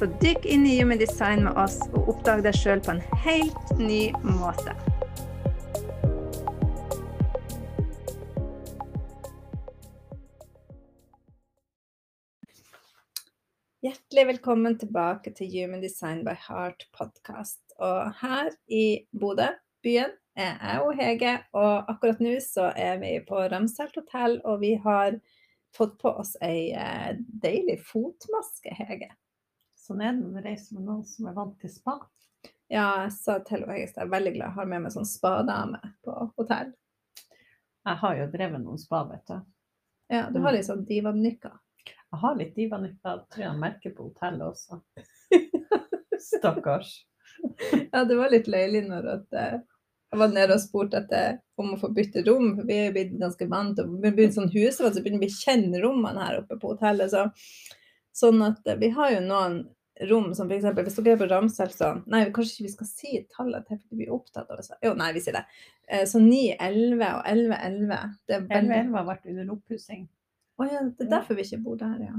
Så dykk inn i Human Design med oss og oppdag deg sjøl på en helt ny måte. Hjertelig velkommen tilbake til Human Design by Heart podcast. Og her i Bodø, byen, er jeg og Hege, og akkurat nå så er vi på Ramsalt hotell, og vi har fått på oss ei eh, deilig fotmaske, Hege. Sånn er det når du reiser med noen som er vant til spa. Ja, jeg sa til henne jeg er veldig glad jeg har med meg sånn spadame på hotell. Jeg har jo drevet noen spa, vet du. Ja, du har litt sånn divanykker. Jeg har litt divanykker, tror jeg merker på hotellet også. Stakkars. Ja, det var litt løyelig når at, eh, jeg var nede og spurte etter om å få bytte rom, for vi er blitt ganske vant til å bli sånn huset, så begynner vi å kjenne rommene her oppe på hotellet. Så, sånn at eh, vi har jo noen rom som f.eks. hvis dere er på Ramsel, så Nei, kanskje ikke vi skal si tallet til vi blir opptatt av det. Så, jo, nei, vi sier det. Eh, Så 9, 11 og 11, 11. Det er veldig 11 har vært under oppussing. Å ja, det er derfor vi ikke bor der, ja.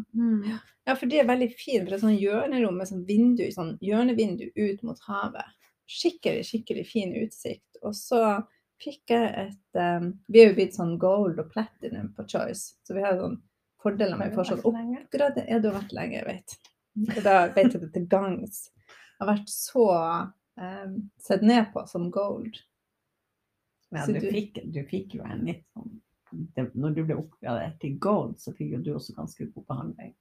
Ja, for de er veldig fine. For det er sånn hjørnerom med sånn vindu, sånn hjørnevindu ut mot havet. Skikkelig, skikkelig fin utsikt. Og så fikk jeg et um, Vi er jo blitt sånn gold og platinum på Choice, så vi har sånn fordeler med fortsatt oppgradering. Ja, du har vært lenge, jeg vet. Og da vet jeg det til gangs. Jeg har vært så um, sett ned på som gold. Ja, du, du- fikk, du fikk jo en litt sånn det, Når du ble oppgradert til gold, så fikk jo du også ganske god behandling.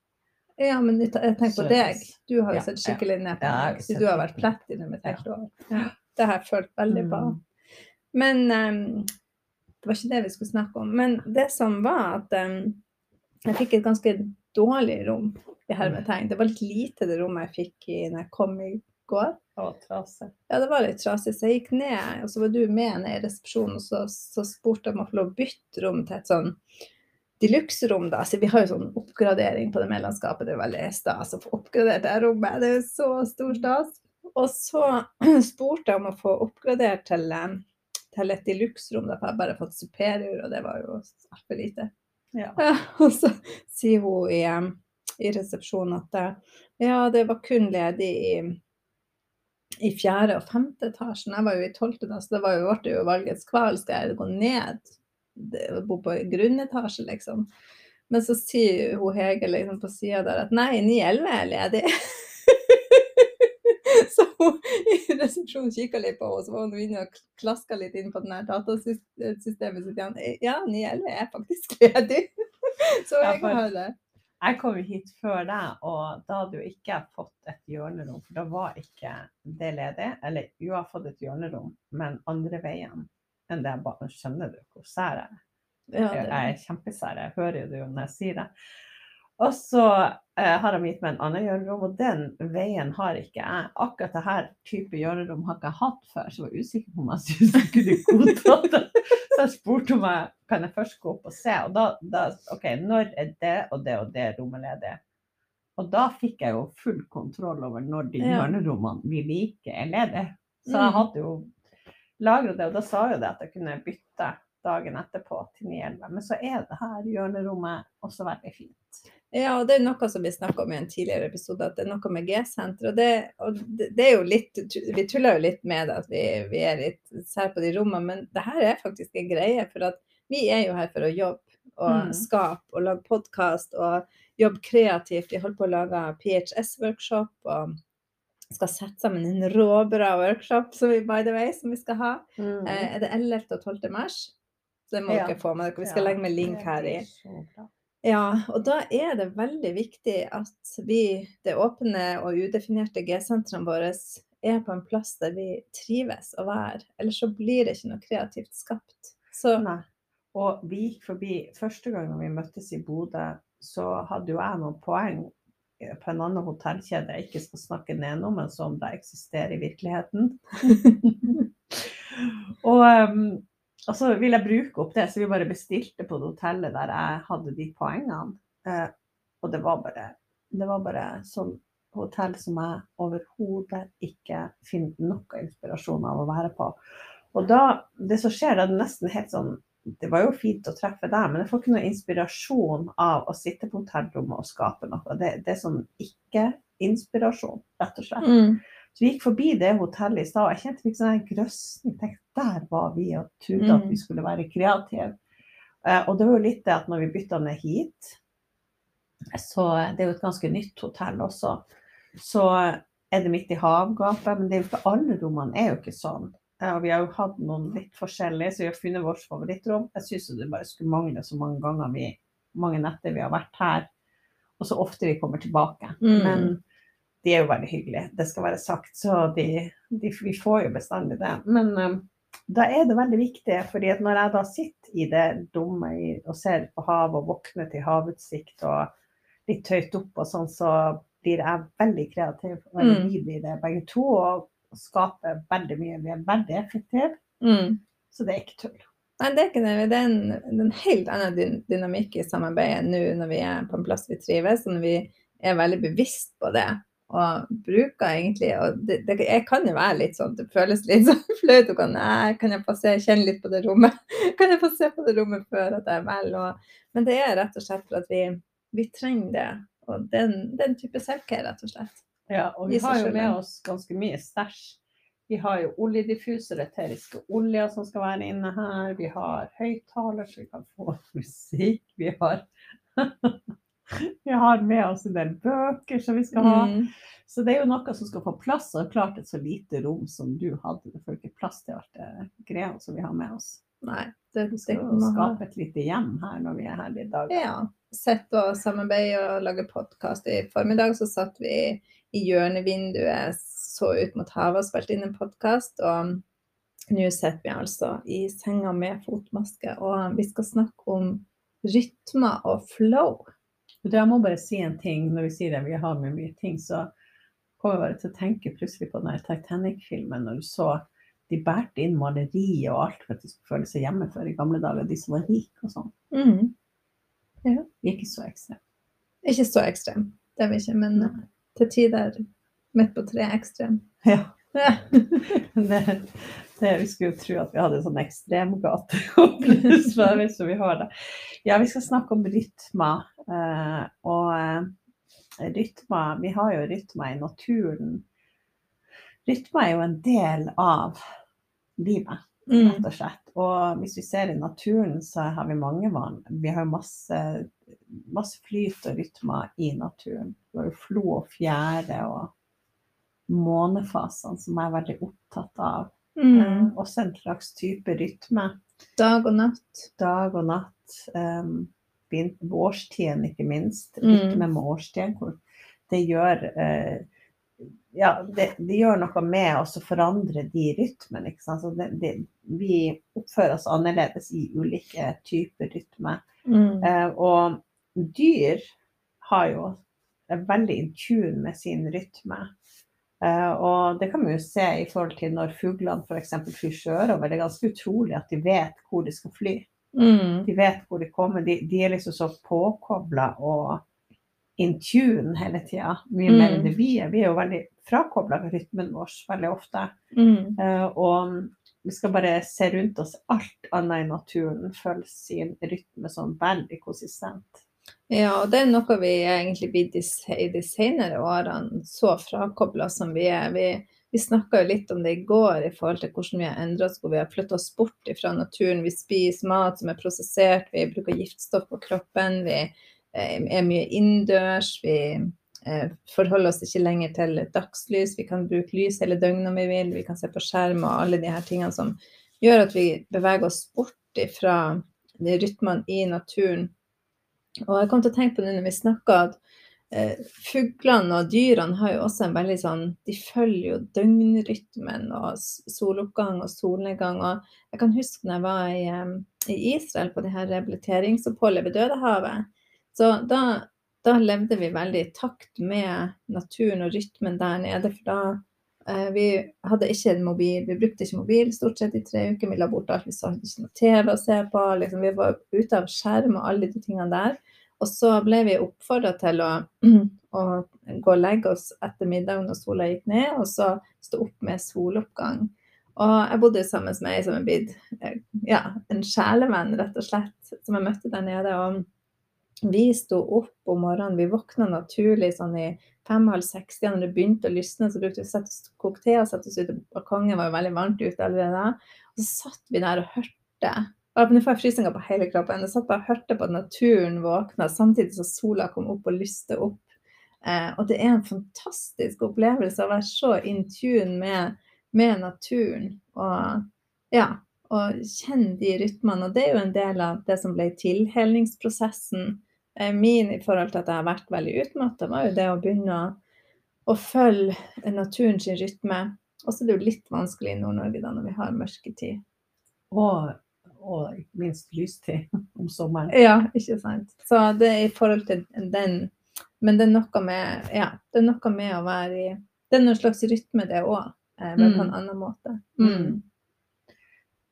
Ja, men jeg tenker på deg. Du har jo Ja, sett skikkelig ned på Ja, meg, så du har vært platinum et helt Ja. år. Det har jeg følt veldig på. Mm. Men um, det var ikke det vi skulle snakke om. Men det som var at um, jeg fikk et ganske dårlig rom i hermetegn. Det var litt lite det rommet jeg fikk i når jeg kom i går. Og trasig. Ja, det var litt trasig, så jeg gikk ned, og så var du med ned i resepsjonen, og så, så spurte jeg om å få lov å bytte rom til et sånn deluxe-rom, da. Så vi har jo sånn oppgradering på det medlemskapet, det er veldig stas å få oppgradert det rommet. Det er jo så stor stas. Og så spurte jeg om å få oppgradert til, eh, til et deluxe-rom, for jeg bare fått superior, og det var jo altfor lite. Ja. Og så sier hun i, i resepsjonen at eh, ja, det var kun ledig i, i fjerde og femte etasjen. Jeg var jo i tolvte, så det var jo, ble jo valgets kval. Skal jeg gå ned bo på grunnetasje, liksom? Men så sier hun Hege liksom på sida der at nei, 911 er ledig. så hun resepsjonen kikka litt på henne, så var hun inne og klaska litt inn på den her datasystemet sitt igjen. Ja, 911 er faktisk ledig. så jeg kan høre det. Jeg kom jo hit før deg, og da hadde jo ikke jeg fått et hjørnerom, for da var ikke det ledig. Eller jo, jeg har fått et hjørnerom, men andre veien enn det jeg bare Skjønner du hvor sær jeg er? Ja, Jeg er kjempesær, jeg hører jo det når jeg sier det. Og så eh, har de gitt meg en annen hjørnerom, og den veien har ikke jeg. Akkurat det her type hjørnerom har ikke jeg hatt før, så jeg var usikker på om jeg syntes jeg kunne godta det. Så jeg spurte om jeg kan jeg først gå opp og se. Og da, da OK, når er det og det og det rommet ledig? Og da fikk jeg jo full kontroll over når de Ja. hjørnerommene vi liker, er ledige. Så jeg Mm. hadde jo lagra det, og da sa jo det at jeg kunne bytte dagen etterpå til 911. Men så er det her hjørnerommet også veldig fint. Ja, og det er noe som vi snakka om i en tidligere episode, at det er noe med G-senteret. Og, det, og det, er jo litt Vi tuller jo litt med det at vi, vi er litt sær på de rommene, men det her er faktisk en greie. For at vi er jo her for å jobbe og Mm. skape og lage podkast og jobbe kreativt. Vi holder på å lage PHS-workshop og skal sette sammen en råbra workshop som vi, by the way, som vi skal ha. Eh, er det 11. og 12. mars? Det må Ja. dere få med dere. Vi skal legge med link her i. Ja, og da er det veldig viktig at vi, det åpne og udefinerte G-sentrene våre, er på en plass der vi trives å være. Ellers så blir det ikke noe kreativt skapt. Så Nei. Og vi gikk forbi Første gang vi møttes i Bodø, så hadde jo jeg noen poeng på en annen hotellkjede jeg ikke skal snakke ned om, men som det eksisterer i virkeligheten. og, um, og, så vil jeg bruke opp det, så vi bare bestilte på det hotellet der jeg hadde de poengene. Eh, og det var bare, det var bare sånn hotell som jeg overhodet ikke finner noe inspirasjon av å være på. Og da, det som skjer, er nesten helt sånn Det var jo fint å treffe deg, men jeg får ikke noe inspirasjon av å sitte på hotellrommet og skape noe. Det, det er sånn ikke-inspirasjon, rett og slett. Mm. Så vi gikk forbi det hotellet i stad, og jeg kjente fikk sånn grøsning. Tenkte, der var vi og trodde at vi mm. skulle være kreative. Uh, og det var jo litt det at når vi bytta ned hit, så det er jo et ganske nytt hotell også, så er det midt i havgapet. Men det er jo ikke alle rommene er jo ikke sånn. Og vi har jo hatt noen litt forskjellige, så vi har funnet vårt favorittrom. Jeg syns det bare skulle mangle så mange ganger vi, mange netter vi har vært her, og så ofte vi kommer tilbake. Mm. Men de er jo veldig hyggelige, det skal være sagt. Så de, de, vi får jo bestandig det. Men um, da er det veldig viktig, fordi at når jeg da sitter i det dumme og ser på havet og våkner til havutsikt og litt høyt opp og sånn, så blir jeg veldig kreativ. Og mm. vi blir det begge to. og skaper veldig mye. Vi er veldig effektive. Mm. Så det er ikke tull. Nei, det er ikke det. Det er en, en helt annen dynamikk i samarbeidet nå når vi er på en plass vi trives, og når vi er veldig bevisst på det. Og bruker egentlig og det, det, Jeg kan jo være litt sånn, det føles litt sånn flaut. Kan, kan jeg få se, kjenne litt på det rommet? Kan jeg få se på det rommet før at jeg velger? Men det er rett og slett for at vi, vi trenger det. Og den, den type selvcare, rett og slett. Ja, og vi har jo med oss ganske mye stæsj. Vi har jo oljediffuser, eteriske oljer som skal være inne her. Vi har høyttaler så vi kan få musikk. Vi har, vi har med oss en del bøker som vi skal ha. Mm. Så det er jo noe som skal få plass. Og klart et så lite rom som du hadde, det får ikke plass til alt det greia som vi har med oss. Nei, det, det, skal skape et lite hjem her når vi er her i dag. Ja. Sett og samarbeide og lage podkast. I formiddag så satt vi i hjørnevinduet så ut mot havet og spilte inn en podkast. Og nå sitter vi altså i senga med fotmaske, og vi skal snakke om rytmer og flow. Jeg må bare si en ting når vi sier det, vi har med mye ting, så kommer jeg bare til å tenke plutselig på den Titanic-filmen når du så de bærte inn maleri og alt for at de skulle føle seg hjemme før i gamle dager, de som var rike og sånn. Mm. Ja. Ikke så ekstrem. Ikke så ekstrem, det er vi ikke, men Nei til tider midt på tre ekstrem. Ja. det, det, vi skulle jo tro at vi hadde en sånn ekstremgate så vi har det. Ja, vi skal snakke om rytmer. Uh, og uh, rytmer Vi har jo rytmer i naturen. Rytmer er jo en del av livet, mm. rett og slett. Og hvis vi ser i naturen, så har vi mange vann. Vi har masse masse flyt og rytmer i naturen. Vi har jo flo og fjære og månefasene som jeg er veldig opptatt av. Mm. Eh, også en slags type rytme. Dag og natt. Dag og natt. Um, årstiden, ikke minst. Mm. Rytme med årstiden. Det gjør uh, ja, det, det, gjør noe med oss å forandre de rytmene. Vi oppfører oss annerledes i ulike typer rytme. Mm. Uh, og dyr har jo er veldig in tune med sin rytme. Uh, og det kan vi jo se i forhold til når fuglene f.eks. flyr sjørover. Det er ganske utrolig at de vet hvor de skal fly. Mm. De vet hvor de kommer. De, de er liksom så påkobla og in tune hele tida. Mye mm. mer enn det vi er. Vi er jo veldig frakobla rytmen vår veldig ofte. Mm. Uh, og vi skal bare se rundt oss. Alt annet i naturen følger sin rytme sånn veldig konsistent. Ja, og det er noe vi egentlig blir i de senere årene så frakobla som vi er. Vi, vi snakka litt om det i går i forhold til hvordan vi har endra oss, hvor vi har flytta oss bort fra naturen. Vi spiser mat som er prosessert, vi bruker giftstoff på kroppen, vi eh, er mye innendørs. Vi eh, forholder oss ikke lenger til dagslys, vi kan bruke lys hele døgnet om vi vil, vi kan se på skjerm og alle de her tingene som gjør at vi beveger oss bort fra rytmene i naturen og jeg kom til å tenke på det når vi snakka, at eh, fuglene og dyrene har jo også en veldig sånn De følger jo døgnrytmen og soloppgang og solnedgang. Og jeg kan huske når jeg var i, i Israel på det her rehabiliteringsoppholdet ved Dødehavet. Så da da levde vi veldig i takt med naturen og rytmen der nede. For da eh, vi hadde ikke en mobil, vi brukte ikke mobil stort sett i tre uker. Vi la bort alt, vi så ikke noe TV å se på. Liksom, vi var ute av skjerm og alle de tingene der. Og så ble vi oppfordra til å, å, gå og legge oss etter middagen når sola gikk ned, og så stå opp med soloppgang. Og jeg bodde sammen med ei som er blitt eh, ja, en sjelevenn, rett og slett, som jeg møtte der nede. Og vi sto opp om morgenen, vi våkna naturlig sånn i fem-halv seks. Når det begynte å lysne, så brukte vi å sette oss koke te og sette oss ute på balkongen. var jo veldig varmt ute allerede. Og så satt vi der og hørte nå får jeg frysninger på hele kroppen. Jeg satt bare og hørte på at naturen våkna samtidig som sola kom opp og lyste opp. Eh, og det er en fantastisk opplevelse å være så in tune med, med naturen. Og, ja, og kjenne de rytmene. Og det er jo en del av det som ble tilhelningsprosessen eh, min i forhold til at jeg har vært veldig utmatta, var jo det å begynne å, å følge naturens rytme. Og så er det jo litt vanskelig i Nord-Norge da når vi har mørketid. Og og ikke minst lystid om sommeren. Ja, ikke sant. Så det er i forhold til den Men det er noe med, ja, det er noe med å være i Det er noen slags rytme, det òg, eh, men på en mm. annen måte. Mm.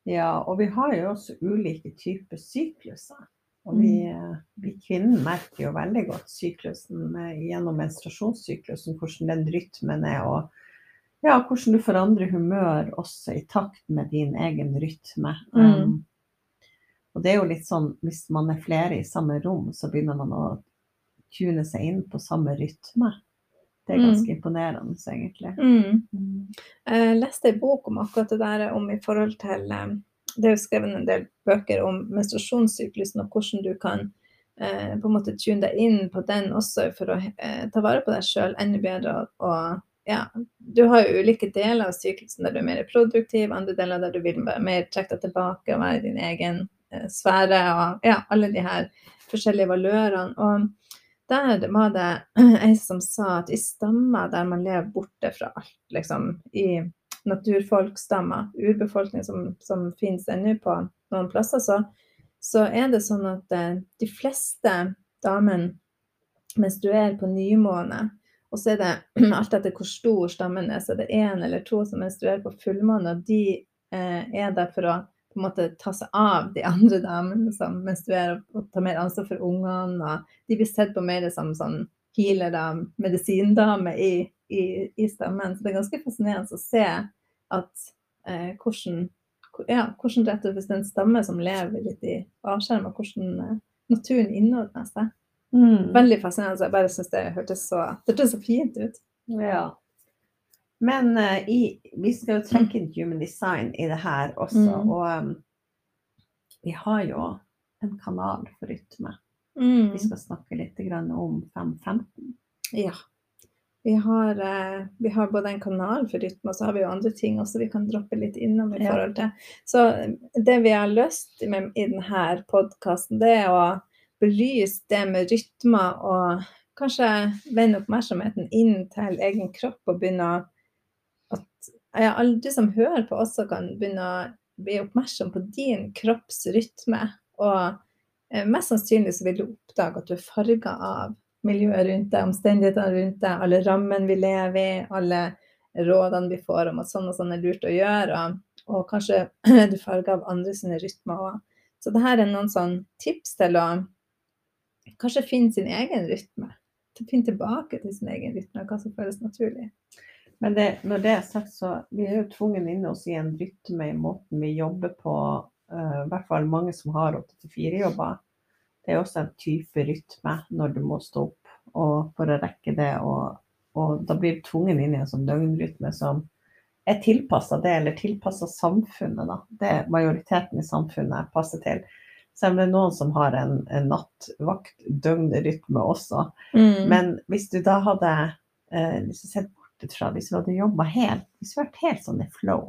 Ja, og vi har jo også ulike typer sykluser. Og vi, mm. eh, vi kvinner merker jo veldig godt syklusen gjennom menstruasjonssyklusen, hvordan den rytmen er. og ja, hvordan du forandrer humør også i takt med din egen rytme. Mm. Um, og det er jo litt sånn hvis man er flere i samme rom, så begynner man å tune seg inn på samme rytme. Det er ganske mm. imponerende, egentlig. Mm. mm. Jeg leste en bok om akkurat det der, om i forhold til eh, Det er jo skrevet en del bøker om menstruasjonssyklusen og hvordan du kan eh, på en måte tune deg inn på den også for å eh, ta vare på deg sjøl enda bedre. og ja, du har jo ulike deler av syklusen der du er mer produktiv, andre deler der du vil mer trekke deg tilbake og være i din egen Eh, sfære og ja, alle de her forskjellige valørene. Og der var det ei som sa at i stammer der man lever borte fra alt, liksom, i naturfolkstammer, urbefolkning som, som finnes ennå på noen plasser, så, så, er det sånn at eh, de fleste damene menstruerer på nymåne. Og så er det alt etter hvor stor stammen er, så det er det én eller to som menstruerer på fullmåne, og de eh, er der for å på en måte ta seg av de andre damene som menstruerer og tar mer ansvar for ungene. De blir sett på mer som sånn healere, medisindame i, i, i, stammen. Så det er ganske fascinerende å se at eh, hvordan, ja, hvordan rett og slett en stamme som lever litt i avskjerm, og hvordan eh, naturen innordner seg. Mm. Veldig fascinerende. Jeg bare syns det hørtes så, det hørtes så fint ut. Ja. Men uh, i, vi skal jo trekke inn human design i det her også. Mm. Og um, vi har jo en kanal for rytme. Mm. Vi skal snakke litt om 515. Ja. Vi har, uh, vi har, både en kanal for rytme, og så har vi jo andre ting også vi kan droppe litt innom i forhold til. Så det vi har lyst med i denne podkasten, det er å belyse det med rytmer og kanskje vende oppmerksomheten inn til egen kropp og begynne å alle du som hører på også kan begynne å bli oppmerksom på din kroppsrytme. Og eh, mest sannsynlig så vil du oppdage at du er farga av miljøet rundt deg, omstendighetene rundt deg, alle rammene vi lever i, alle rådene vi får om at sånn og sånn er lurt å gjøre. Og, og kanskje du farga av andre sine rytmer òg. Så det her er noen sånn tips til å kanskje finne sin egen rytme. Finne tilbake til sin egen rytme, hva som føles naturlig. Men det, når det er sagt, så vi er jo tvungen inn oss i en rytme i måten vi jobber på. Uh, I hvert fall mange som har 8-4-jobber. Det er også en type rytme når du må stå opp og for å rekke det. Og, og da blir du tvungen inn i en sånn døgnrytme som er tilpassa det, eller tilpassa samfunnet. Da. Det majoriteten i samfunnet passer til. Selv om det er noen som har en, en natt-vakt-døgnrytme også. Mm. Men hvis du da hadde eh, sett ut fra hvis vi hadde jobba helt Hvis vi hadde vært helt sånn i flow,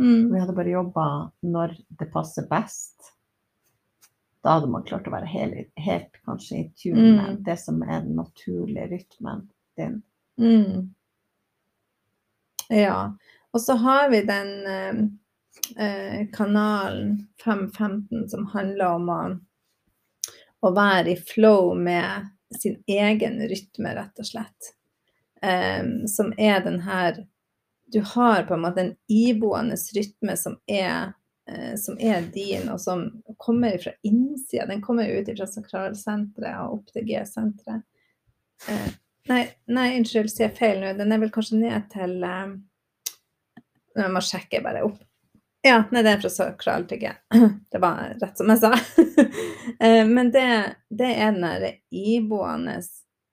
mm. vi hadde bare jobba når det passer best, da hadde man klart å være helt, helt kanskje i tune med mm. det som er den naturlige rytmen din. Mm. Ja. Og så har vi den eh, eh kanalen 515 som handler om å, å være i flow med sin egen rytme, rett og slett. Um, som er den her Du har på en måte en iboende rytme som er, uh, som er din, og som kommer fra innsida. Den kommer ut fra sakralsenteret og opp til G-senteret. Uh, nei, nei, unnskyld, sier jeg feil nå. Den er vel kanskje ned til uh, Jeg må sjekke bare opp. Ja, nei, det er fra sakral til G. Det var rett som jeg sa. Men det, det er den der iboende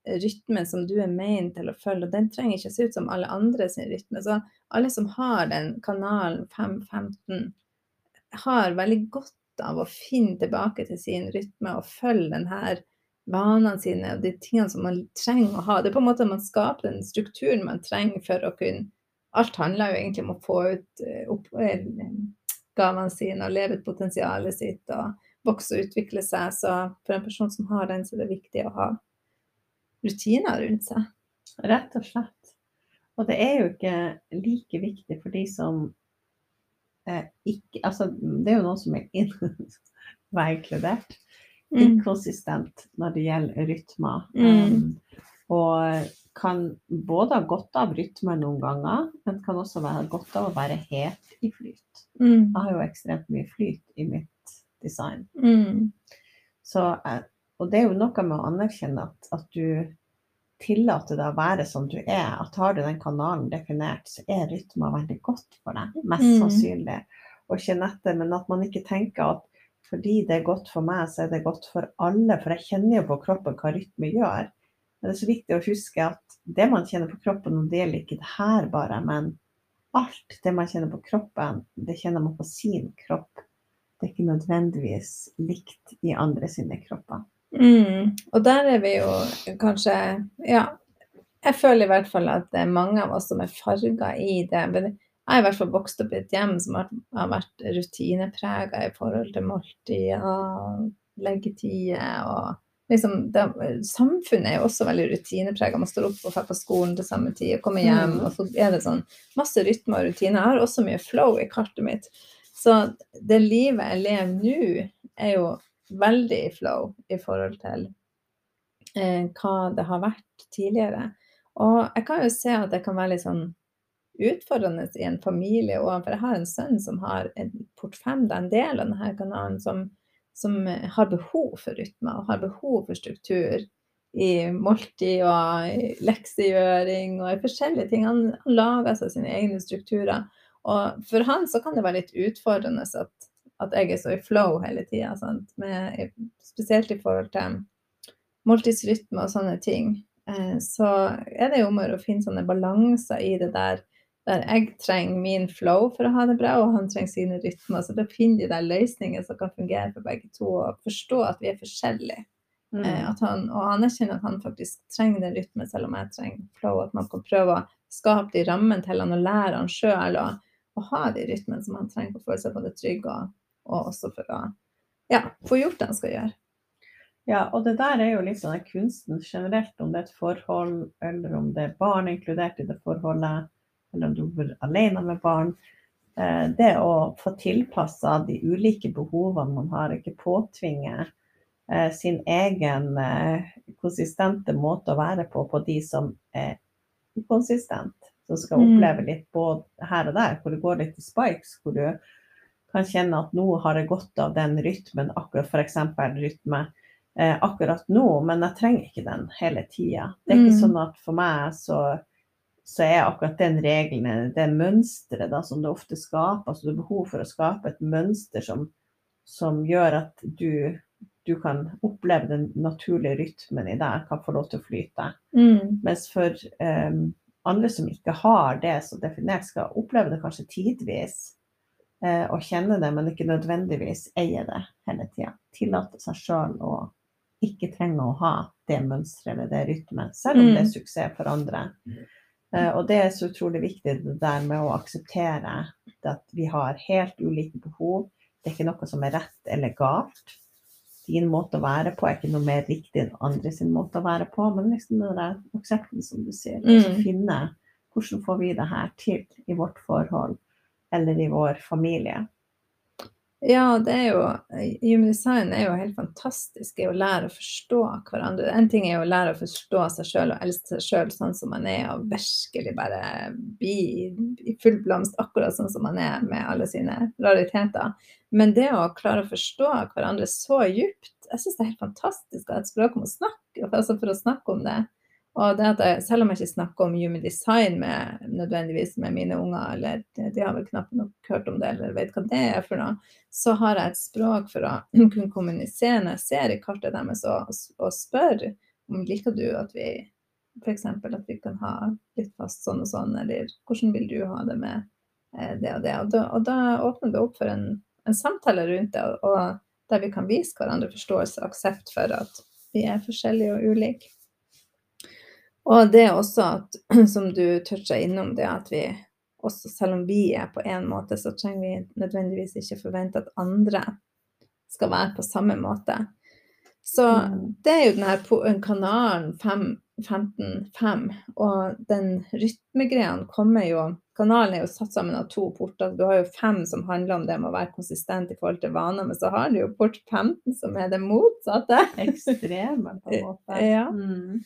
rytmen som du er ment til å følge, og den trenger ikke se ut som alle andre sin rytme. Så alle som har den kanalen 515, har veldig godt av å finne tilbake til sin rytme og følge den her vanene sine og de tingene som man trenger å ha. Det er på en måte man skaper den strukturen man trenger for å kunne Alt handler jo egentlig om å få ut eh, opp, eh, sine og leve ut potensialet sitt og vokse og utvikle seg. Så for en person som har den, så er det viktig å ha rutiner rundt seg. Rett og slett. Og det er jo ikke like viktig for de som eh, ikke Altså, det er jo noen som er inkludert. Mm. Inkonsistent når det gjelder rytmer. Mm. Um, og kan både ha godt av rytmer noen ganger, men kan også være godt av å være helt i flyt. Mm. Jeg har jo ekstremt mye flyt i mitt design. Mm. Så eh, og det er jo noe med å anerkjenne at, at du tillater deg å være som du er. At har du den kanalen definert, så er rytmer veldig godt for deg. Mest mm. sannsynlig. Og kjenne etter. Men at man ikke tenker at fordi det er godt for meg, så er det godt for alle. For jeg kjenner jo på kroppen hva rytme gjør. Men det er så viktig å huske at det man kjenner på kroppen, og det gjelder ikke det her bare, men alt det man kjenner på kroppen, det kjenner man på sin kropp. Det er ikke nødvendigvis likt i andre sine kropper. Mm. Og der er vi jo kanskje Ja, jeg føler i hvert fall at det er mange av oss som er farga i det. Jeg har i hvert fall vokst opp i et hjem som har, har vært rutineprega i forhold til måltider, leggetider og liksom det, Samfunnet er jo også veldig rutineprega. Man står opp og drar på skolen til samme tid og kommer hjem, mm. og så er det sånn masse rytme og rutiner. Jeg har også mye flow i kartet mitt. Så det livet jeg lever nå, er jo veldig i flow i forhold til eh, hva det har vært tidligere. Og jeg kan jo se at det kan være litt sånn utfordrende i en familie òg, for jeg har en sønn som har en port fem, er en del av denne kanalen, som, som har behov for rytme og har behov for struktur i måltid og leksegjøring og i forskjellige ting. Han, han lager seg sine egne strukturer. Og for han så kan det være litt utfordrende at at jeg er så i flow hele tida. Spesielt i forhold til måltidsrytme og sånne ting. Eh, så er det jo om å finne sånne balanser i det der der jeg trenger min flow for å ha det bra, og han trenger sine rytmer. Så da finner de der løsninger som kan fungere for begge to, og forstå at vi er forskjellige. Mm. Eh, han, og anerkjenne at han faktisk trenger den rytmen, selv om jeg trenger flow. At man kan prøve å skape de rammene til han og lære han sjøl å, ha de rytmene som han trenger for å føle seg både trygg og, og også for å ja, få gjort det en skal gjøre. Ja, og det der er jo litt sånn kunsten generelt, om det er et forhold, eller om det er barn inkludert i det forholdet, eller om du bor alene med barn. Eh, det å få tilpassa de ulike behovene man har, ikke påtvinge eh, sin egen eh, konsistente måte å være på på de som er ukonsistent. Som skal mm. oppleve litt både her og der, hvor det går litt i spikes, hvor du kan kjenne at nå har jeg godt av den rytmen, akkurat f.eks. rytme eh, akkurat nå, men jeg trenger ikke den hele tida. Det er ikke mm. sånn at for meg så, så er akkurat den regelen, det mønsteret som det ofte skaper, altså det er behov for å skape et mønster som, som gjør at du, du kan oppleve den naturlige rytmen i deg, kan få lov til å flyte. Mm. Mens for um, andre som ikke har det så definert, skal oppleve det kanskje tidvis eh, og kjenne det, men ikke nødvendigvis eie det hele tida. Tillate seg sjøl å ikke trenge å ha det mønsteret eller det rytmen, selv om det er mm. suksess for andre. Eh, og det er så utrolig viktig det der med å akseptere at vi har helt ulike behov. Det er ikke noe som er rett eller galt. Din måte å være på er ikke noe mer riktig enn andre sin måte å være på, men liksom den der aksepten, som du sier. Mm. finne hvordan får vi det her til i vårt forhold eller i vår familie. Ja, det er jo Human design er jo helt fantastisk i å lære å forstå hverandre. En ting er jo å lære å forstå seg sjøl og elske seg sjøl sånn som man er, og virkelig bare bli i full blomst akkurat sånn som man er med alle sine rariteter. Men det å klare å forstå hverandre så djupt, jeg syns det er helt fantastisk å ha et språk om å snakke, altså for å snakke om det. Og det at jeg, selv om jeg ikke snakker om human design med, nødvendigvis med mine unger, eller de har vel knapt nok hørt om det eller vet hva det er for noe, så har jeg et språk for å kunne kommunisere når jeg ser i kartet deres og, og spør om liker du at vi f.eks. at vi kan ha litt fast sånn og sånn, eller hvordan vil du ha det med eh, det og det. Og da, og da åpner det opp for en, en samtale rundt det, og der vi kan vise hverandre forståelse og aksept for at vi er forskjellige og ulike. Og det er også at, som du toucha innom, det at vi også, selv om vi er på én måte, så trenger vi nødvendigvis ikke forvente at andre skal være på samme måte. Så mm. det er jo denne kanalen 15-5, og den rytmegreia kommer jo Kanalen er jo satt sammen av to porter. Du har jo fem som handler om det med å være konsistent i forhold til vaner, men så har du jo port 15 som er det motsatte. Ekstreme, på en måte. Ja. Mm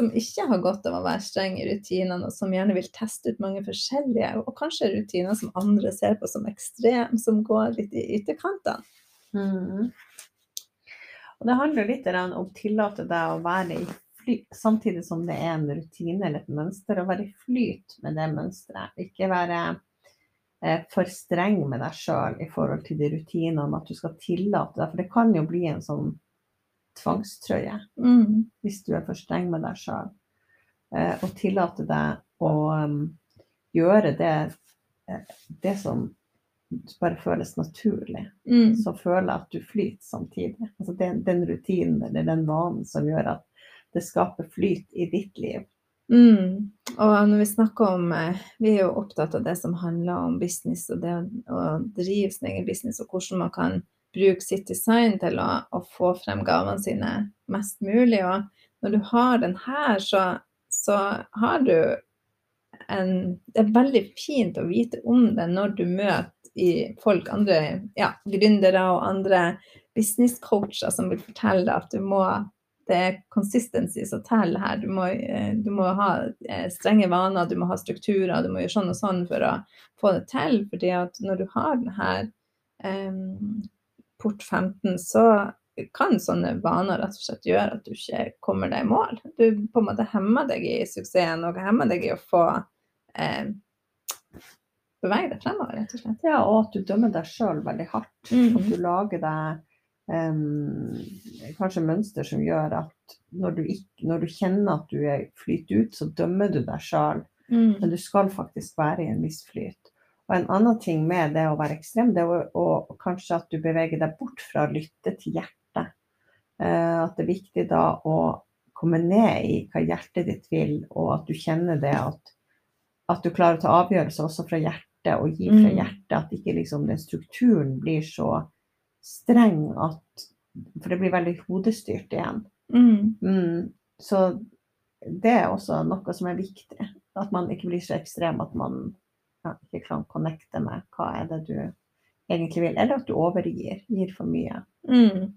som ikke har godt av å være streng i rutinene, og som gjerne vil teste ut mange forskjellige, og kanskje rutiner som andre ser på som ekstrem, som går litt i ytterkantene. Mm. Og det handler litt om å tillate deg å være i flyt, samtidig som det er en rutine eller et mønster, å være i flyt med det mønsteret. Ikke være eh, for streng med deg sjøl i forhold til de rutinene, at du skal tillate deg, for det kan jo bli en sånn tvangstrøye mm. hvis du er for streng med deg sjøl. Eh, og tillate deg å um, gjøre det, eh, det som bare føles naturlig. Mm. Så føler jeg at du flyter samtidig. Altså den, den rutinen eller den vanen som gjør at det skaper flyt i ditt liv. Mm. Og når vi snakker om eh, Vi er jo opptatt av det som handler om business og det å drive sin egen business, og hvordan man kan bruke sitt design til å, å, få frem gavene sine mest mulig. Og når du har den her, så, så har du en Det er veldig fint å vite om det når du møter folk, andre ja, gründere og andre business-coacher som vil fortelle deg at du må det er consistency som teller her. Du må, eh, du må, ha eh, strenge vaner, du må ha strukturer, du må gjøre sånn og sånn for å få det til. fordi at når du har den her um, port 15, så kan sånne vaner rett og slett gjøre at du ikke kommer deg i mål. Du på en måte hemmer deg i suksessen og hemmer deg i å få eh, bevege deg fremover, rett og slett. Ja, og at du dømmer deg sjøl veldig hardt. Mm. At du lager deg um, kanskje mønster som gjør at når du, ikke, når du kjenner at du flyter ut, så dømmer du deg sjøl. Mm. Men du skal faktisk være i en viss flyt. Og en annen ting med det å være ekstrem, det er å, å kanskje at du beveger deg bort fra å lytte til hjertet. Eh, at det er viktig da å komme ned i hva hjertet ditt vil, og at du kjenner det at, at du klarer å ta avgjørelser også fra hjertet og gi fra mm. hjertet. At ikke liksom den strukturen blir så streng at For det blir veldig hodestyrt igjen. Mm. Mm. Så det er også noe som er viktig. At man ikke blir så ekstrem at man ja, ikke kan connecte med hva er det du egentlig vil, eller at du overgir, gir for mye. Mm.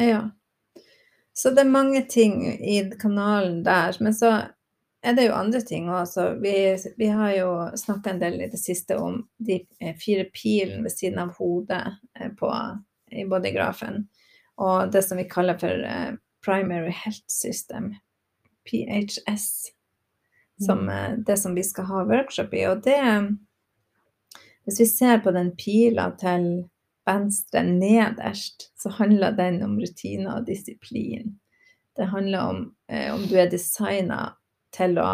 Ja. Så det er mange ting i kanalen der. Men så er det jo andre ting også. Vi, vi har jo snakka en del i det siste om de eh, fire pilene ved siden av hodet eh, på, i bodygrafen. Og det som vi kaller for uh, primary health system, PHS, som mm. det som vi skal ha workshop i. Og det hvis vi ser på den pila til venstre nederst, så handler den om rutiner og disiplin. Det handler om eh, om du er designa til å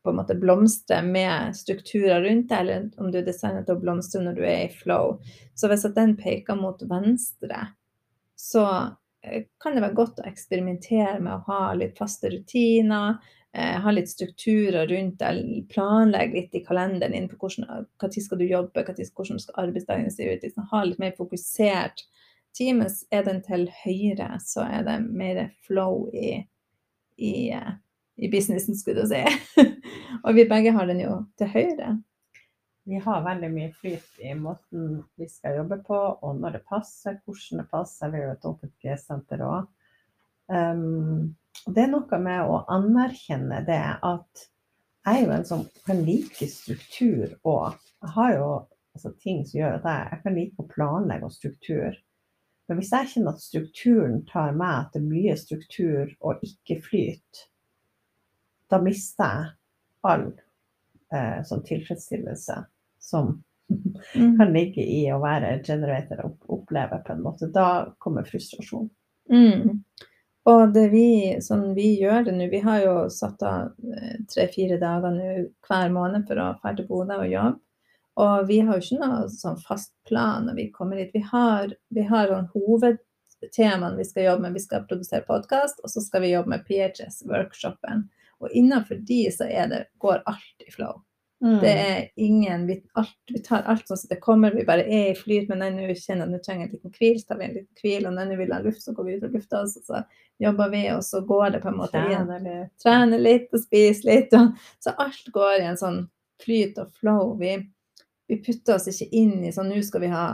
på en måte blomstre med strukturer rundt deg, eller om du er designa til å blomstre når du er i flow. Så hvis den peker mot venstre, så kan det være godt å eksperimentere med å ha litt faste rutiner, eh, ha litt strukturer rundt det, planlegge litt i kalenderen din på hvordan, hva tid skal du jobbe, hva tid, hvordan skal arbeidsdagen se ut. Liksom, ha litt mer fokusert tid. Mens er den til høyre, så er det mer flow i, i, i businessen, skulle du si. og vi begge har den jo til høyre. Vi har veldig mye flyt i måten vi skal jobbe på, og når det passer, hvordan det passer. Vi er jo et åpent G-senter òg. Um, det er noe med å anerkjenne det at jeg er jo en som kan like struktur og jeg har jo altså, ting som gjør at jeg, jeg kan like å planlegge og struktur. Men hvis jeg kjenner at strukturen tar meg til mye struktur og ikke flyt, da mister jeg all eh, sånn tilfredsstillelse som Mm. kan ligge i å være generator og oppleve på en måte. Da kommer frustrasjon. Mm. Og det vi, sånn vi gjør det nå, vi har jo satt av eh, tre-fire dager nå hver måned for å dra til Bodø og jobbe. Og vi har jo ikke noe sånn fast plan når vi kommer hit. Vi har, vi har sånn hovedtemaene vi skal jobbe med. Vi skal produsere podkast, og så skal vi jobbe med PHS-workshopen. Og innenfor de så det, går alt i flow. Mm. Det er ingen vi, alt, vi tar alt sånn som det kommer. Vi bare er i flyt. Men nei, nå kjenner at nå trenger jeg en liten hvil, så tar vi en liten hvil. Og vi vil ha luft, så går vi ut og lufter oss, og så jobber vi, og så går det på en måte igjen. Trener litt. Trene litt og spiser litt. Og, så alt går i en sånn flyt og flow. Vi, vi putter oss ikke inn i sånn nå skal vi ha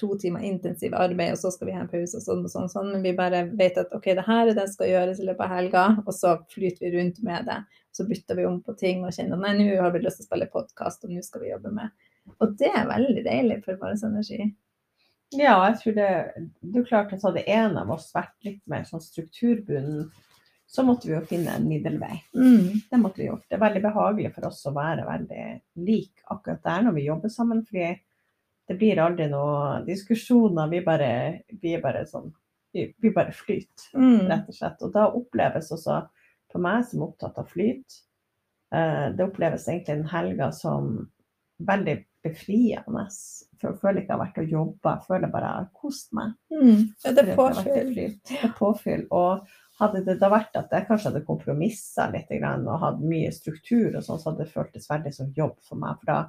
to timer intensiv arbeid, og så skal vi ha en pause og sånn og sånn, sånn. Men vi bare vet at OK, det her er det som skal gjøres i løpet av helga, og så flyter vi rundt med det. Så bytter vi om på ting og kjenner at nei, nå har vi lyst til å spille podkast, og nå skal vi jobbe med. Og det er veldig deilig for vår energi. Ja, jeg tror det Det er klart at hadde en av oss vært litt mer sånn strukturbunden, så måtte vi jo finne en middelvei. Mm. Det måtte vi gjort. Det er veldig behagelig for oss å være veldig lik akkurat der når vi jobber sammen. fordi det blir aldri noen diskusjoner. Vi bare, vi bare sånn vi, vi bare flyter, Mm. rett og slett. Og da oppleves også, for meg som er opptatt av flyt, eh, det oppleves egentlig den helga som veldig befriende. For jeg føler ikke jeg har vært og jobba, jeg føler bare jeg har kost meg. Mm. Ja, det er påfyll. Det er påfyll. Og hadde det da vært at jeg kanskje hadde kompromissa litt og hatt mye struktur og sånn, så hadde det føltes veldig som jobb for meg. For da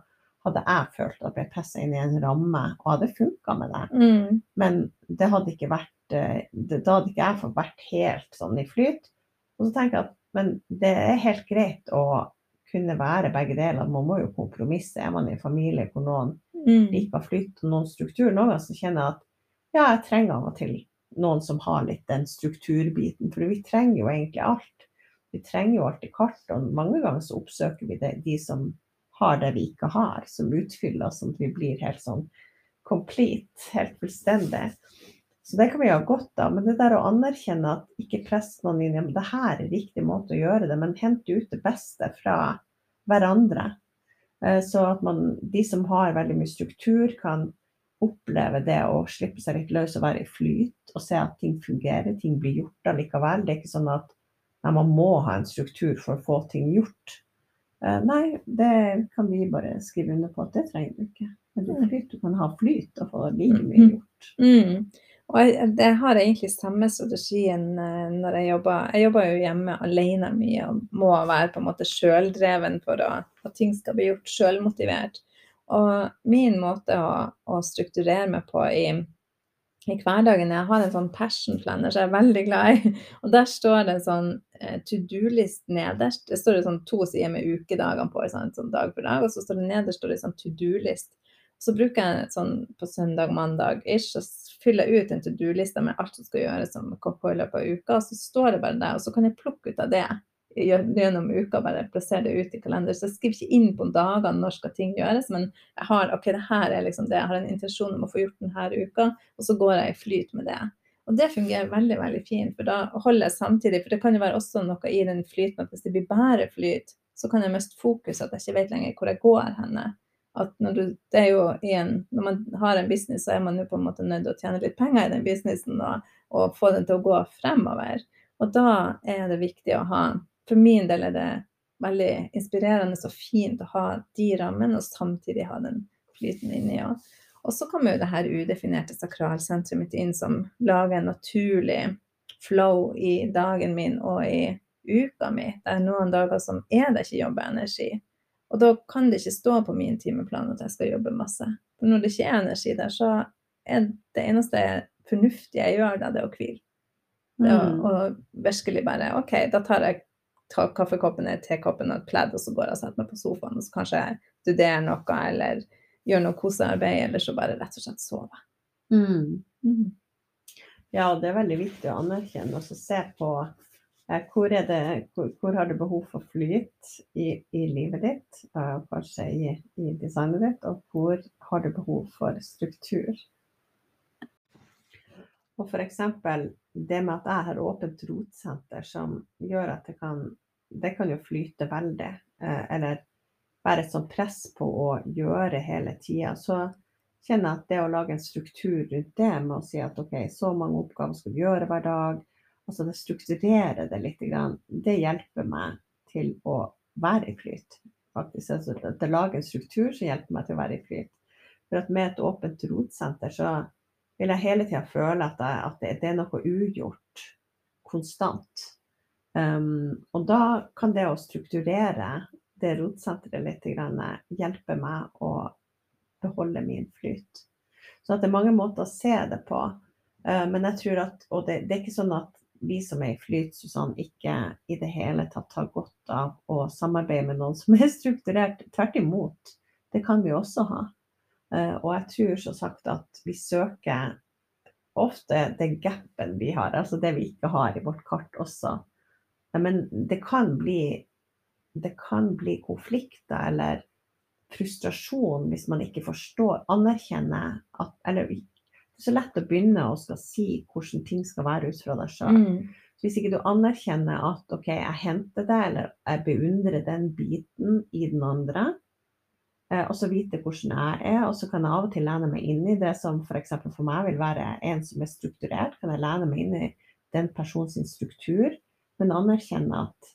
hadde jeg følt at jeg ble pressa inn i en ramme, og hadde funka med det. Mm. Men det hadde ikke vært eh, det, Da hadde ikke jeg fått vært helt sånn i flyt. Og så tenker jeg at men det er helt greit å kunne være begge deler. Man må jo kompromisse. Er man i en familie hvor noen Mm. liker flyt og noen struktur. Noen ganger så kjenner jeg at ja, jeg trenger av og til noen som har litt den strukturbiten. For vi trenger jo egentlig alt. Vi trenger jo alltid kart, og mange ganger så oppsøker vi det, de som har det vi ikke har, som utfyller oss, sånn at vi blir helt sånn complete, helt fullstendig. Så det kan vi ha godt av. Men det der å anerkjenne at ikke press noen inn i det her er riktig måte å gjøre det, men hente ut det beste fra hverandre. Eh, Så at man, de som har veldig mye struktur, kan oppleve det å slippe seg litt løs og være i flyt, og se at ting fungerer, ting blir gjort allikevel. Det er ikke sånn at nei, man må ha en struktur for å få ting gjort. Eh, Nei, det kan vi bare skrive under på at det trenger du ikke. Men du, flyt, du kan ha flyt og få like mye gjort. Mm. Og jeg, det har egentlig samme strategien eh, når jeg jobber. Jeg jobber jo hjemme alene mye og må være på en måte sjøldreven for å, at ting skal bli gjort sjølmotivert. Og min måte å, å strukturere meg på i, i hverdagen Jeg har en sånn passion planner som jeg er veldig glad i. Og der står det en sånn eh, to do-list nederst. Det står det sånn to sider med ukedagene på, sånn, sånn dag for dag. Og så står det nederst står det sånn to do-list. Så bruker jeg sånn på søndag, mandag ish, så fyller ut en to do-liste med alt som skal gjøres som kommer i løpet av uka. Og så står det bare der, og så kan jeg plukke ut av det gjennom uka, bare plassere det ut i kalender. Så jeg skriver ikke inn på dagene når skal ting gjøres, men jeg har ok, det her er liksom det. Jeg har en intensjon om å få gjort denne uka, og så går jeg i flyt med det. Og det fungerer veldig veldig fint, for da holder jeg samtidig For det kan jo være også noe i den flyten at hvis det blir bare flyt, så kan jeg miste fokus, at jeg ikke vet lenger hvor jeg går henne at når, du, jo en, når man har en business, så er man jo på en måte nødt til å tjene litt penger i den businessen og, og, få den til å gå fremover. Og da er det viktig å ha For min del er det veldig inspirerende og fint å ha de rammene, og samtidig ha den flyten inni. Og, og så kommer jo det her udefinerte sakralsenteret mitt inn, som lager en naturlig flow i dagen min og i uka mi. Det er noen dager som er det ikke jobbeenergi. Og da kan det ikke stå på min timeplan at jeg skal jobbe masse. For når det ikke er energi der, så er det eneste fornuftige jeg gjør da, det er å hvile. Det å, Mm. å virkelig bare OK, da tar jeg ta kaffekoppen eller tekoppen og et pledd, og så går jeg og setter meg på sofaen og så kanskje jeg studerer noe eller gjør noe kosearbeid, eller så bare rett og slett sover. Mm. Mm. Ja, det er veldig viktig å anerkjenne og så se på hvor, er det, hvor, hvor har du behov for flyt i, i livet ditt, eh, kanskje i, i designet ditt, og hvor har du behov for struktur. Og f.eks. det med at jeg har åpent rotsenter som gjør at det kan, det kan jo flyte veldig, eh, eller være et sånt press på å gjøre hele tida, så kjenner jeg at det å lage en struktur rundt det med å si at OK, så mange oppgaver skal du gjøre hver dag, altså det strukturerer det litt, det hjelper meg til å være i flyt. faktisk. Altså at det lager en struktur som hjelper meg til å være i flyt. For at med et åpent rotsenter så vil jeg hele tida føle at, jeg, at det, er noe ugjort konstant. Um, og da kan det å strukturere det rotsenteret litt hjelpe meg å beholde min flyt. Så det er mange måter å se det på. Uh, men jeg tror at, og det, det, er ikke sånn at vi som er i flyt, Susann, ikke i det hele tatt har godt av å samarbeide med noen som er strukturert. Tvert imot. Det kan vi også ha. Uh, og jeg tror så sagt at vi søker ofte den gapen vi har, altså det vi ikke har i vårt kart også. Men det kan bli, det kan bli konflikter eller frustrasjon hvis man ikke forstår, anerkjenner at Eller er så lett å begynne å skal si hvordan ting skal være ut fra deg sjøl. Mm. Hvis ikke du anerkjenner at OK, jeg henter det, eller jeg beundrer den biten i den andre, Eh, og så vite hvordan jeg er. Og så kan jeg av og til lene meg inn i det som f.eks. For, for meg vil være en som er strukturert. Kan jeg lene meg inn i den persons struktur, men anerkjenne at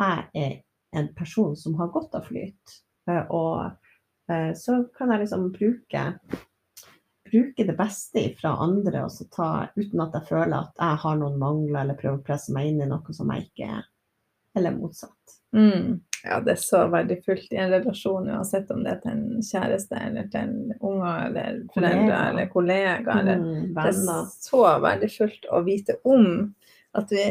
jeg er en person som har godt av flyt. Eh, og eh, så kan jeg liksom bruke, bruke det beste fra andre, ta, uten at jeg føler at jeg har noen mangler, eller prøver å presse meg inn i noe som jeg ikke er. Eller motsatt. Mm. Ja, det er så verdifullt i en relasjon, uansett om det er til en kjæreste eller til en unger eller foreldre eller kollega. Eller, mm, det er så verdifullt å vite om at vi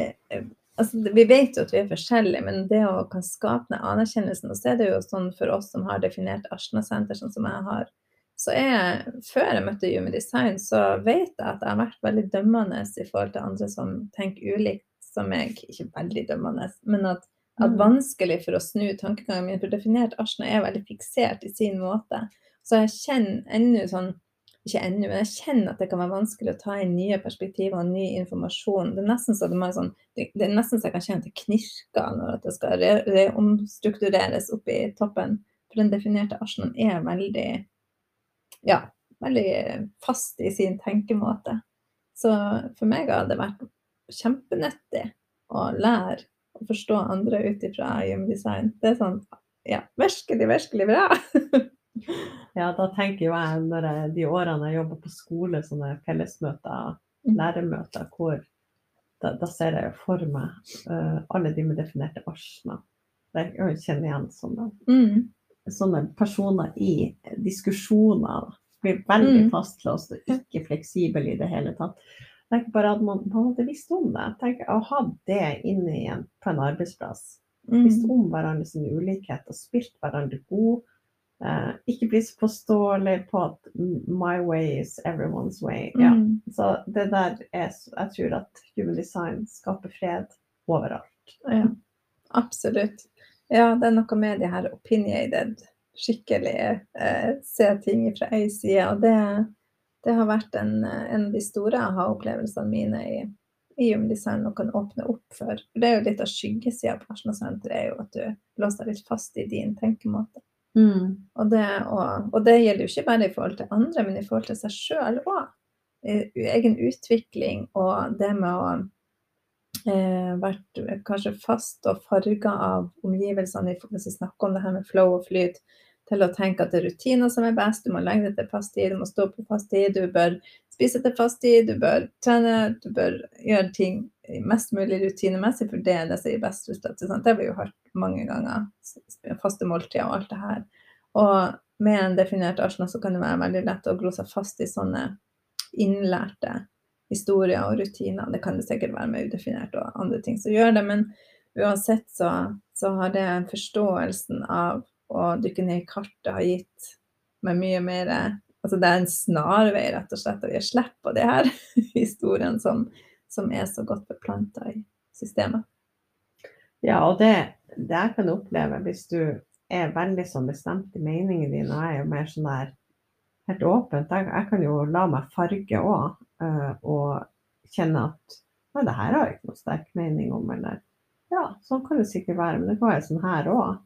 altså, Vi vet jo at vi er forskjellige, men det å kan skape den anerkjennelsen Og så er det jo sånn for oss som har definert Asna-senter, sånn som jeg har, så jeg, Før jeg møtte Human Design, så vet jeg at jeg har vært veldig dømmende i forhold til andre som tenker ulikt som meg. Ikke veldig dømmende, men at at mm. vanskelig for å snu tankegangen min, for definert Ashna er veldig fiksert i sin måte. Så jeg kjenner ennå sånn ikke ennå, men jeg kjenner at det kan være vanskelig å ta inn nye perspektiver og ny informasjon. Det er nesten så, det sånn, det, det er nesten så jeg kan kjenne at det knirker når det skal reomstruktureres opp i toppen. For den definerte Ashnan er veldig ja, veldig fast i sin tenkemåte. Så for meg har det vært kjempenyttig å lære å forstå andre ut ifra design. Det er sånn ja, virkelig, virkelig bra. ja, da tenker jo jeg når jeg, de årene jeg jobber på skole, sånne fellesmøter, mm. læremøter, hvor da, da, ser jeg for meg uh, alle de med definerte arsner. Jeg kjenner igjen sånne, mm. Sånne personer i diskusjoner. Blir veldig mm. fastlåst og ikke fleksibel i det hele tatt tenker bare at man, man hadde visst om det. Tenk å ha det inne igjen på en arbeidsplass. Mm. Visst om hverandre sin ulikhet og spilt hverandre god. Eh, ikke bli så påståelig på at 'my way is everyone's way'. Mm. Ja. Så det der er Jeg tror at human design skaper fred overalt. Ja, absolutt. Ja, det er noe med de her opinionated, skikkelig eh, se ting fra ei side. Og det det har vært en, en av de store aha-opplevelsene mine i, i Design og kan åpne opp for. For det er jo litt av skyggesida av Personalsenteret, er jo at du låser deg litt fast i din tenkemåte. Mm. Og, det, og, og, det, gjelder jo ikke bare i forhold til andre, men i forhold til seg sjøl òg. Egen utvikling og det med å eh, vært kanskje fast og farga av omgivelsene, hvis vi snakker om det her med flow og flyt, til å tenke at det er rutiner som er best. Du må legge deg til fast tid, du må stå på fast tid, du bør spise til fast tid, du bør trene, du bør gjøre ting mest mulig rutinemessig, for det er det som gir best resultat. Det har vi jo hørt mange ganger. Faste måltider og alt det her. Og med en definert arsenal så kan det være veldig lett å glo seg fast i sånne innlærte historier og rutiner. Det kan det sikkert være med udefinert og andre ting som gjør det, men uansett så, så har det forståelsen av å dykke ned i kartet har gitt meg mye mer Altså det er en snarvei, rett og slett, og vi slipper det her historien som, som er så godt beplanta i systemet. Ja, og det, det jeg kan oppleve hvis du er veldig sånn bestemt i meningen din, og jeg er jo mer sånn der helt åpent. Jeg, jeg kan jo la meg farge òg, eh, og kjenne at nei, det her har jeg ikke noe sterk mening om, eller ja, sånn kan det sikkert være, men det kan være sånn her òg.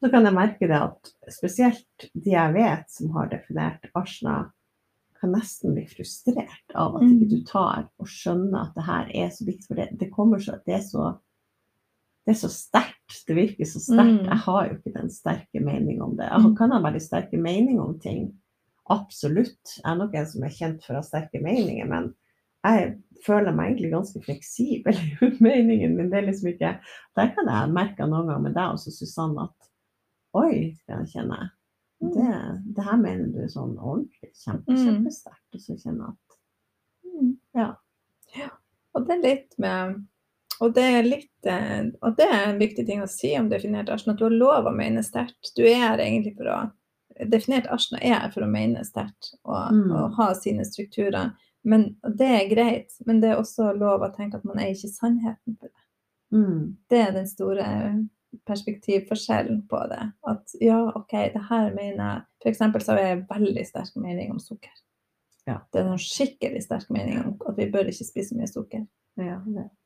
Så kan jeg merke det at spesielt de jeg vet som har definert Arsna, kan nesten bli frustrert av at ikke du mm. tar og skjønner at det her er så viktig. For det, det kommer så det er så det er så sterkt. Det virker så sterkt. Mm. Jeg har jo ikke den sterke mening om det. Jeg kan ha veldig sterke mening om ting. Absolutt. Jeg er nok en som er kjent for å ha sterke meninger, men jeg føler meg egentlig ganske fleksibel i meningen min. Det er liksom ikke Der kan jeg merke noen ganger med deg også, Susanne, at Oi, det kjenner jeg. Mm. Det, det her mener du sånn ordentlig kjempe, mm. kjempesterkt. Og så kjenner jeg at mm, ja. ja. Og det er litt med og det, er litt, eh, og det er en viktig ting å si om definert Arsen, at du har lov å mene sterkt. Du er egentlig for å Definert Ashna er for å mene sterkt og, mm. og, ha sine strukturer. Men Det er greit, men det er også lov å tenke at man er ikke sannheten for det. Mm. Det er den store perspektivforskjellen på det. At ja, OK, det her mener jeg F.eks. så har jeg veldig sterk mening om sukker. Ja. Det er en skikkelig sterk mening om at vi bør ikke spise mye sukker. Ja,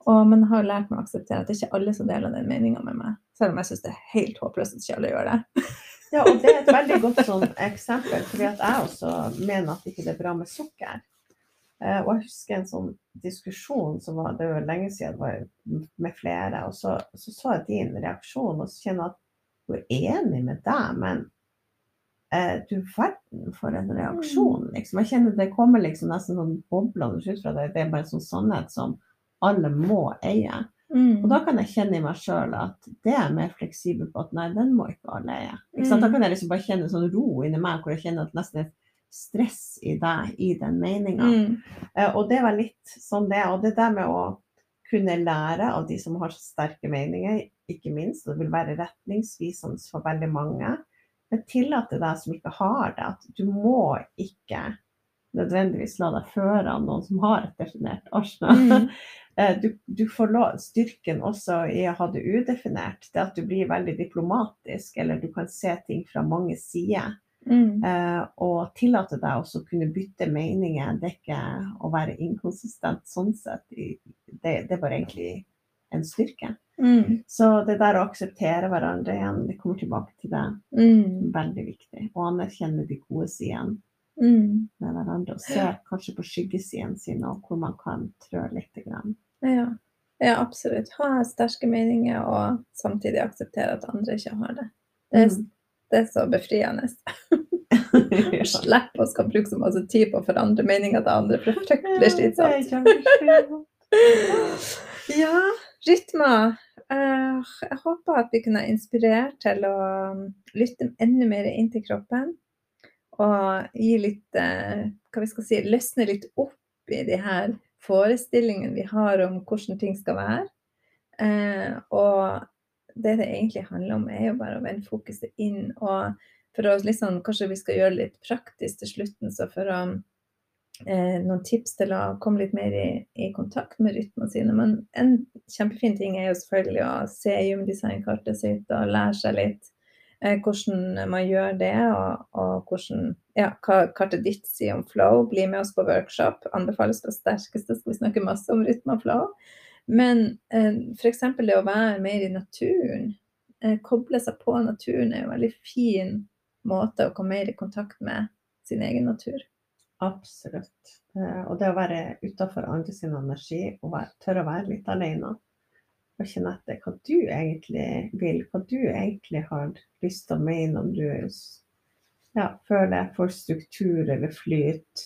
og, men jeg har lært meg å akseptere at det ikke er alle som deler den meninga med meg. Selv om jeg syns det er helt håpløst at ikke alle gjør det. ja, og det er et veldig godt sånn eksempel, fordi at jeg også mener at ikke det er bra med sukker. Eh, og jeg husker en sånn diskusjon som var det var lenge siden, det var med flere. Og så, så, så jeg din reaksjon og så kjenner jeg at hun er enig med deg, men eh, du verden for en reaksjon, mm. liksom. Jeg kjenner det kommer liksom nesten sånn boblende ut fra deg. Det er bare en sånn sannhet som alle må eie. Mm. Og da kan jeg kjenne i meg sjøl at det er mer fleksibel på at nei, den må ikke alle eie. Mm. Da kan jeg liksom bare kjenne sånn ro inni meg hvor jeg kjenner at nesten er stress i deg i den meninga. Mm. Eh, og det var litt sånn det. Og det der med å kunne lære av de som har sterke meninger, ikke minst, og det vil være retningsvisende for veldig mange, men tillate deg som ikke har det, at du må ikke nødvendigvis la deg føre av noen som har et definert Arsna. Mm. Eh, du, du, får lov, styrken også i å ha det udefinert, det at du blir veldig diplomatisk, eller du kan se ting fra mange sider. Mm. Uh, og tillate deg også å kunne bytte meninger. Det er ikke å være inkonsistent sånn sett. Det, det bare egentlig en styrke. Mm. Så det der å akseptere hverandre igjen, det kommer tilbake til det. Mm. Veldig viktig. Og anerkjenne de gode sidene mm. med hverandre. Og se kanskje på skyggesidene sine, og hvor man kan trø litt. Grann. Ja. ja, absolutt. Ha sterke meninger, og samtidig akseptere at andre ikke har det. Det er, mm. Det er så befriende. Slipp å skal bruke så masse tid på å forandre meninger til andre, for det er fryktelig slitsomt. ja, rytmer. Uh, jeg håper at vi kunne inspirert til å lytte enda mer inn til kroppen. Og gi litt uh, Hva vi skal si Løsne litt opp i de her forestillingene vi har om hvordan ting skal være. Eh, og det det egentlig handler om, er jo bare å vende fokuset inn. Og for å liksom, kanskje vi skal gjøre det litt praktisk til slutten, så for å eh, noen tips til å komme litt mer i, i kontakt med rytmene sine. Men en kjempefin ting er jo selvfølgelig å se Human sitt og lære seg litt eh, hvordan man gjør det, og, og hvordan, ja, hva kartet ditt sier om flow. Bli med oss på workshop. Anbefales på sterkeste. Skal vi snakke masse om rytme og flow. Men eh, f.eks. det å være mer i naturen, eh, koble seg på naturen, er en veldig fin måte å komme mer i kontakt med sin egen natur. Absolutt. Eh, og det å være utafor sin energi og tørre å være litt alene. Og kjenne etter hva du egentlig vil, hva du egentlig har lyst til å mene om du ja, føler for struktur eller flyt.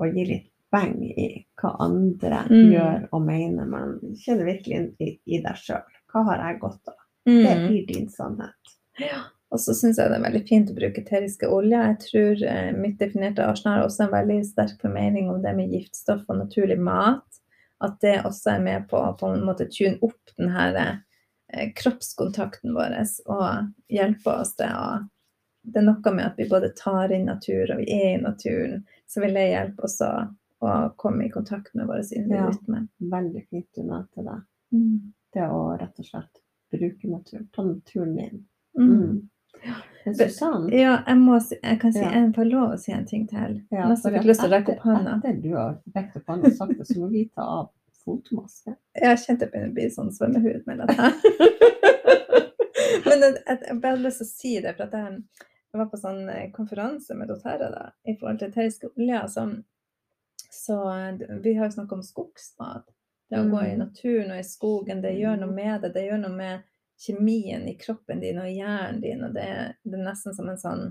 Og gi litt beng i hva andre mm. gjør og mener. men kjenner virkelig inn i, i deg sjøl. Hva har jeg godt av? Mm. Det blir din sannhet. Ja. Og så syns jeg det er veldig fint å bruke eteriske oljer. Jeg tror eh, mitt definerte Arsenal har også en veldig sterk formening om det med giftstoff og naturlig mat. At det også er med på å på en måte tune opp den her eh, kroppskontakten vår og hjelpe oss til å Det er noe med at vi både tar inn natur, og vi er i naturen. Så vil det hjelpe oss å, å komme i kontakt med vår indre Ja. rytme. Veldig fint du nevnte det. Mm. Det å rett og slett bruke naturen. Ta naturen inn. Mm. Mm. Susann, Ja, jeg, må jeg kan si, Ja. jeg får lov å si en ting til. ja, Nesten fikk lyst til å rekke opp hånda. Etter du har rekt opp hånda og sagt det, så må vi ta av fotmaske. Jeg kjente det begynner å bli sånn svømmehud mellom her. Men jeg, jeg, jeg bare lyst til å si det, for at jeg, jeg var på sånn eh, konferanse med doTERRA da, i forhold til eteriske oljer. Så, så eh, vi har jo snakket om skogsmat. Det å gå i Mm. naturen og i skogen, det gjør noe med det. Det gjør noe med kjemien i kroppen din og hjernen din, og det, det er nesten som en sånn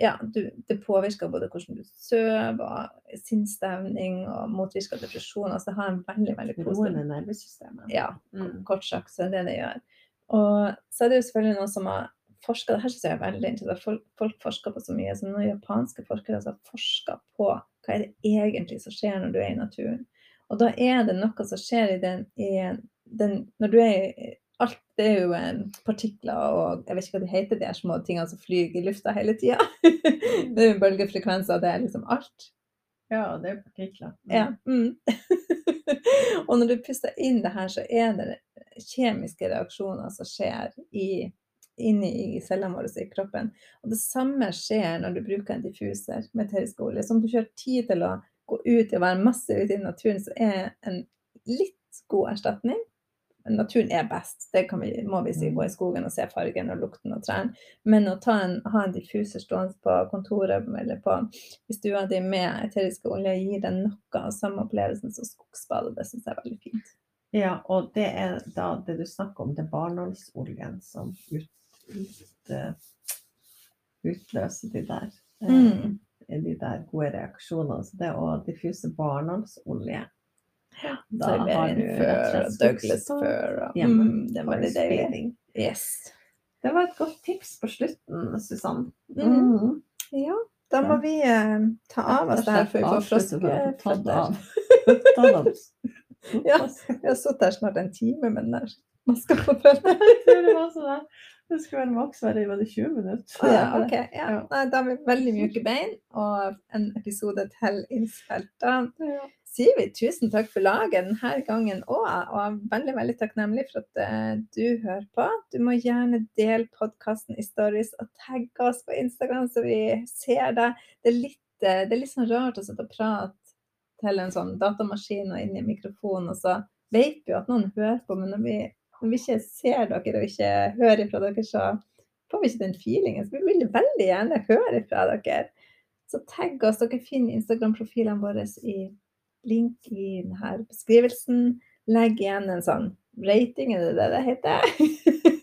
ja, du, det påvirker både hvordan du sover, og sinnsstemning og motvirker depresjon. Altså det har en veldig, veldig positiv Roende nervesystemet. Ja, Mm. kort sagt, så er det det gjør. Og så er det jo selvfølgelig noen som har forska Det her synes jeg er veldig interessant. Folk, folk forsker på så mye. Så noen japanske forskere har forska på hva er det egentlig som skjer når du er i naturen. Og da er det noe som skjer i den, i den Når du er i Alt det er jo eh, partikler og jeg vet ikke hva de heter, de her små tingene som flyr i lufta hele tida. det er bølgefrekvenser, det er liksom alt. Ja, det er partikler. Mm. Ja. Mm. og når du puster inn det her, så er det kjemiske reaksjoner som skjer i, inni i cellene våre i kroppen. Og det samme skjer når du bruker en diffuser med eterisk olje. Så om du ikke har tid til å gå ut og være masse ute i naturen, så er en litt god erstatning. Men naturen er best, det kan vi, må vi si. Gå i skogen og se fargen og lukten av trærne. Men å ta en, ha en diffuser stående på kontoret eller på, i stua di med eteriske oljer gir deg noe av samme opplevelsen som skogsbad, det syns jeg er veldig fint. Ja, og det er da det du snakker om, det er barnålsoljen som ut, ut, eh, utløser de der, eh, Mm. de der gode reaksjonene. Så det å diffuse barnålsolje Da har du før, Douglas før og hjemme mm, Det var veldig deilig. Yes. Det var et godt tips på slutten, Susann. Mm. Mm. Ja, da må vi eh, ta av oss det her før vi får froskeføtter. Ja. jeg Vi har sittet her snart en time men der man skal få tror det var sånn der. Det skulle være maks være i 20 minutter. Ja, ok. Ja. Nei, da har vi veldig mjuke bein og en episode til innspilt. Da Ja. Sier vi tusen takk for laget denne gangen òg, og er veldig veldig takknemlig for at eh, du hører på. Du må gjerne dele podkasten i stories og tagge oss på Instagram, så vi ser deg. Det eh, det er litt sånn rart å sitte og prate til en sånn datamaskin og inn i mikrofonen, og så vet vi jo at noen hører på, men når vi, når vi ikke ser dere og ikke hører fra dere, så får vi ikke den feelingen. Så vi vil veldig gjerne høre fra dere. Så tagg oss. Dere finner Instagram-profilene våre i link i denne beskrivelsen. Legg igjen en sånn rating, er det det det heter?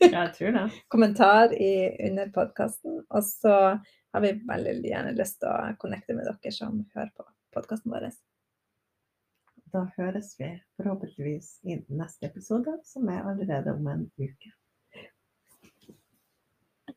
Ja, jeg tror det. Kommentar i, under podkasten. Og så har vi veldig gjerne lyst til å connecte med dere som hører på podkasten vår. Da høres vi forhåpentligvis i neste episode, som er allerede om en uke.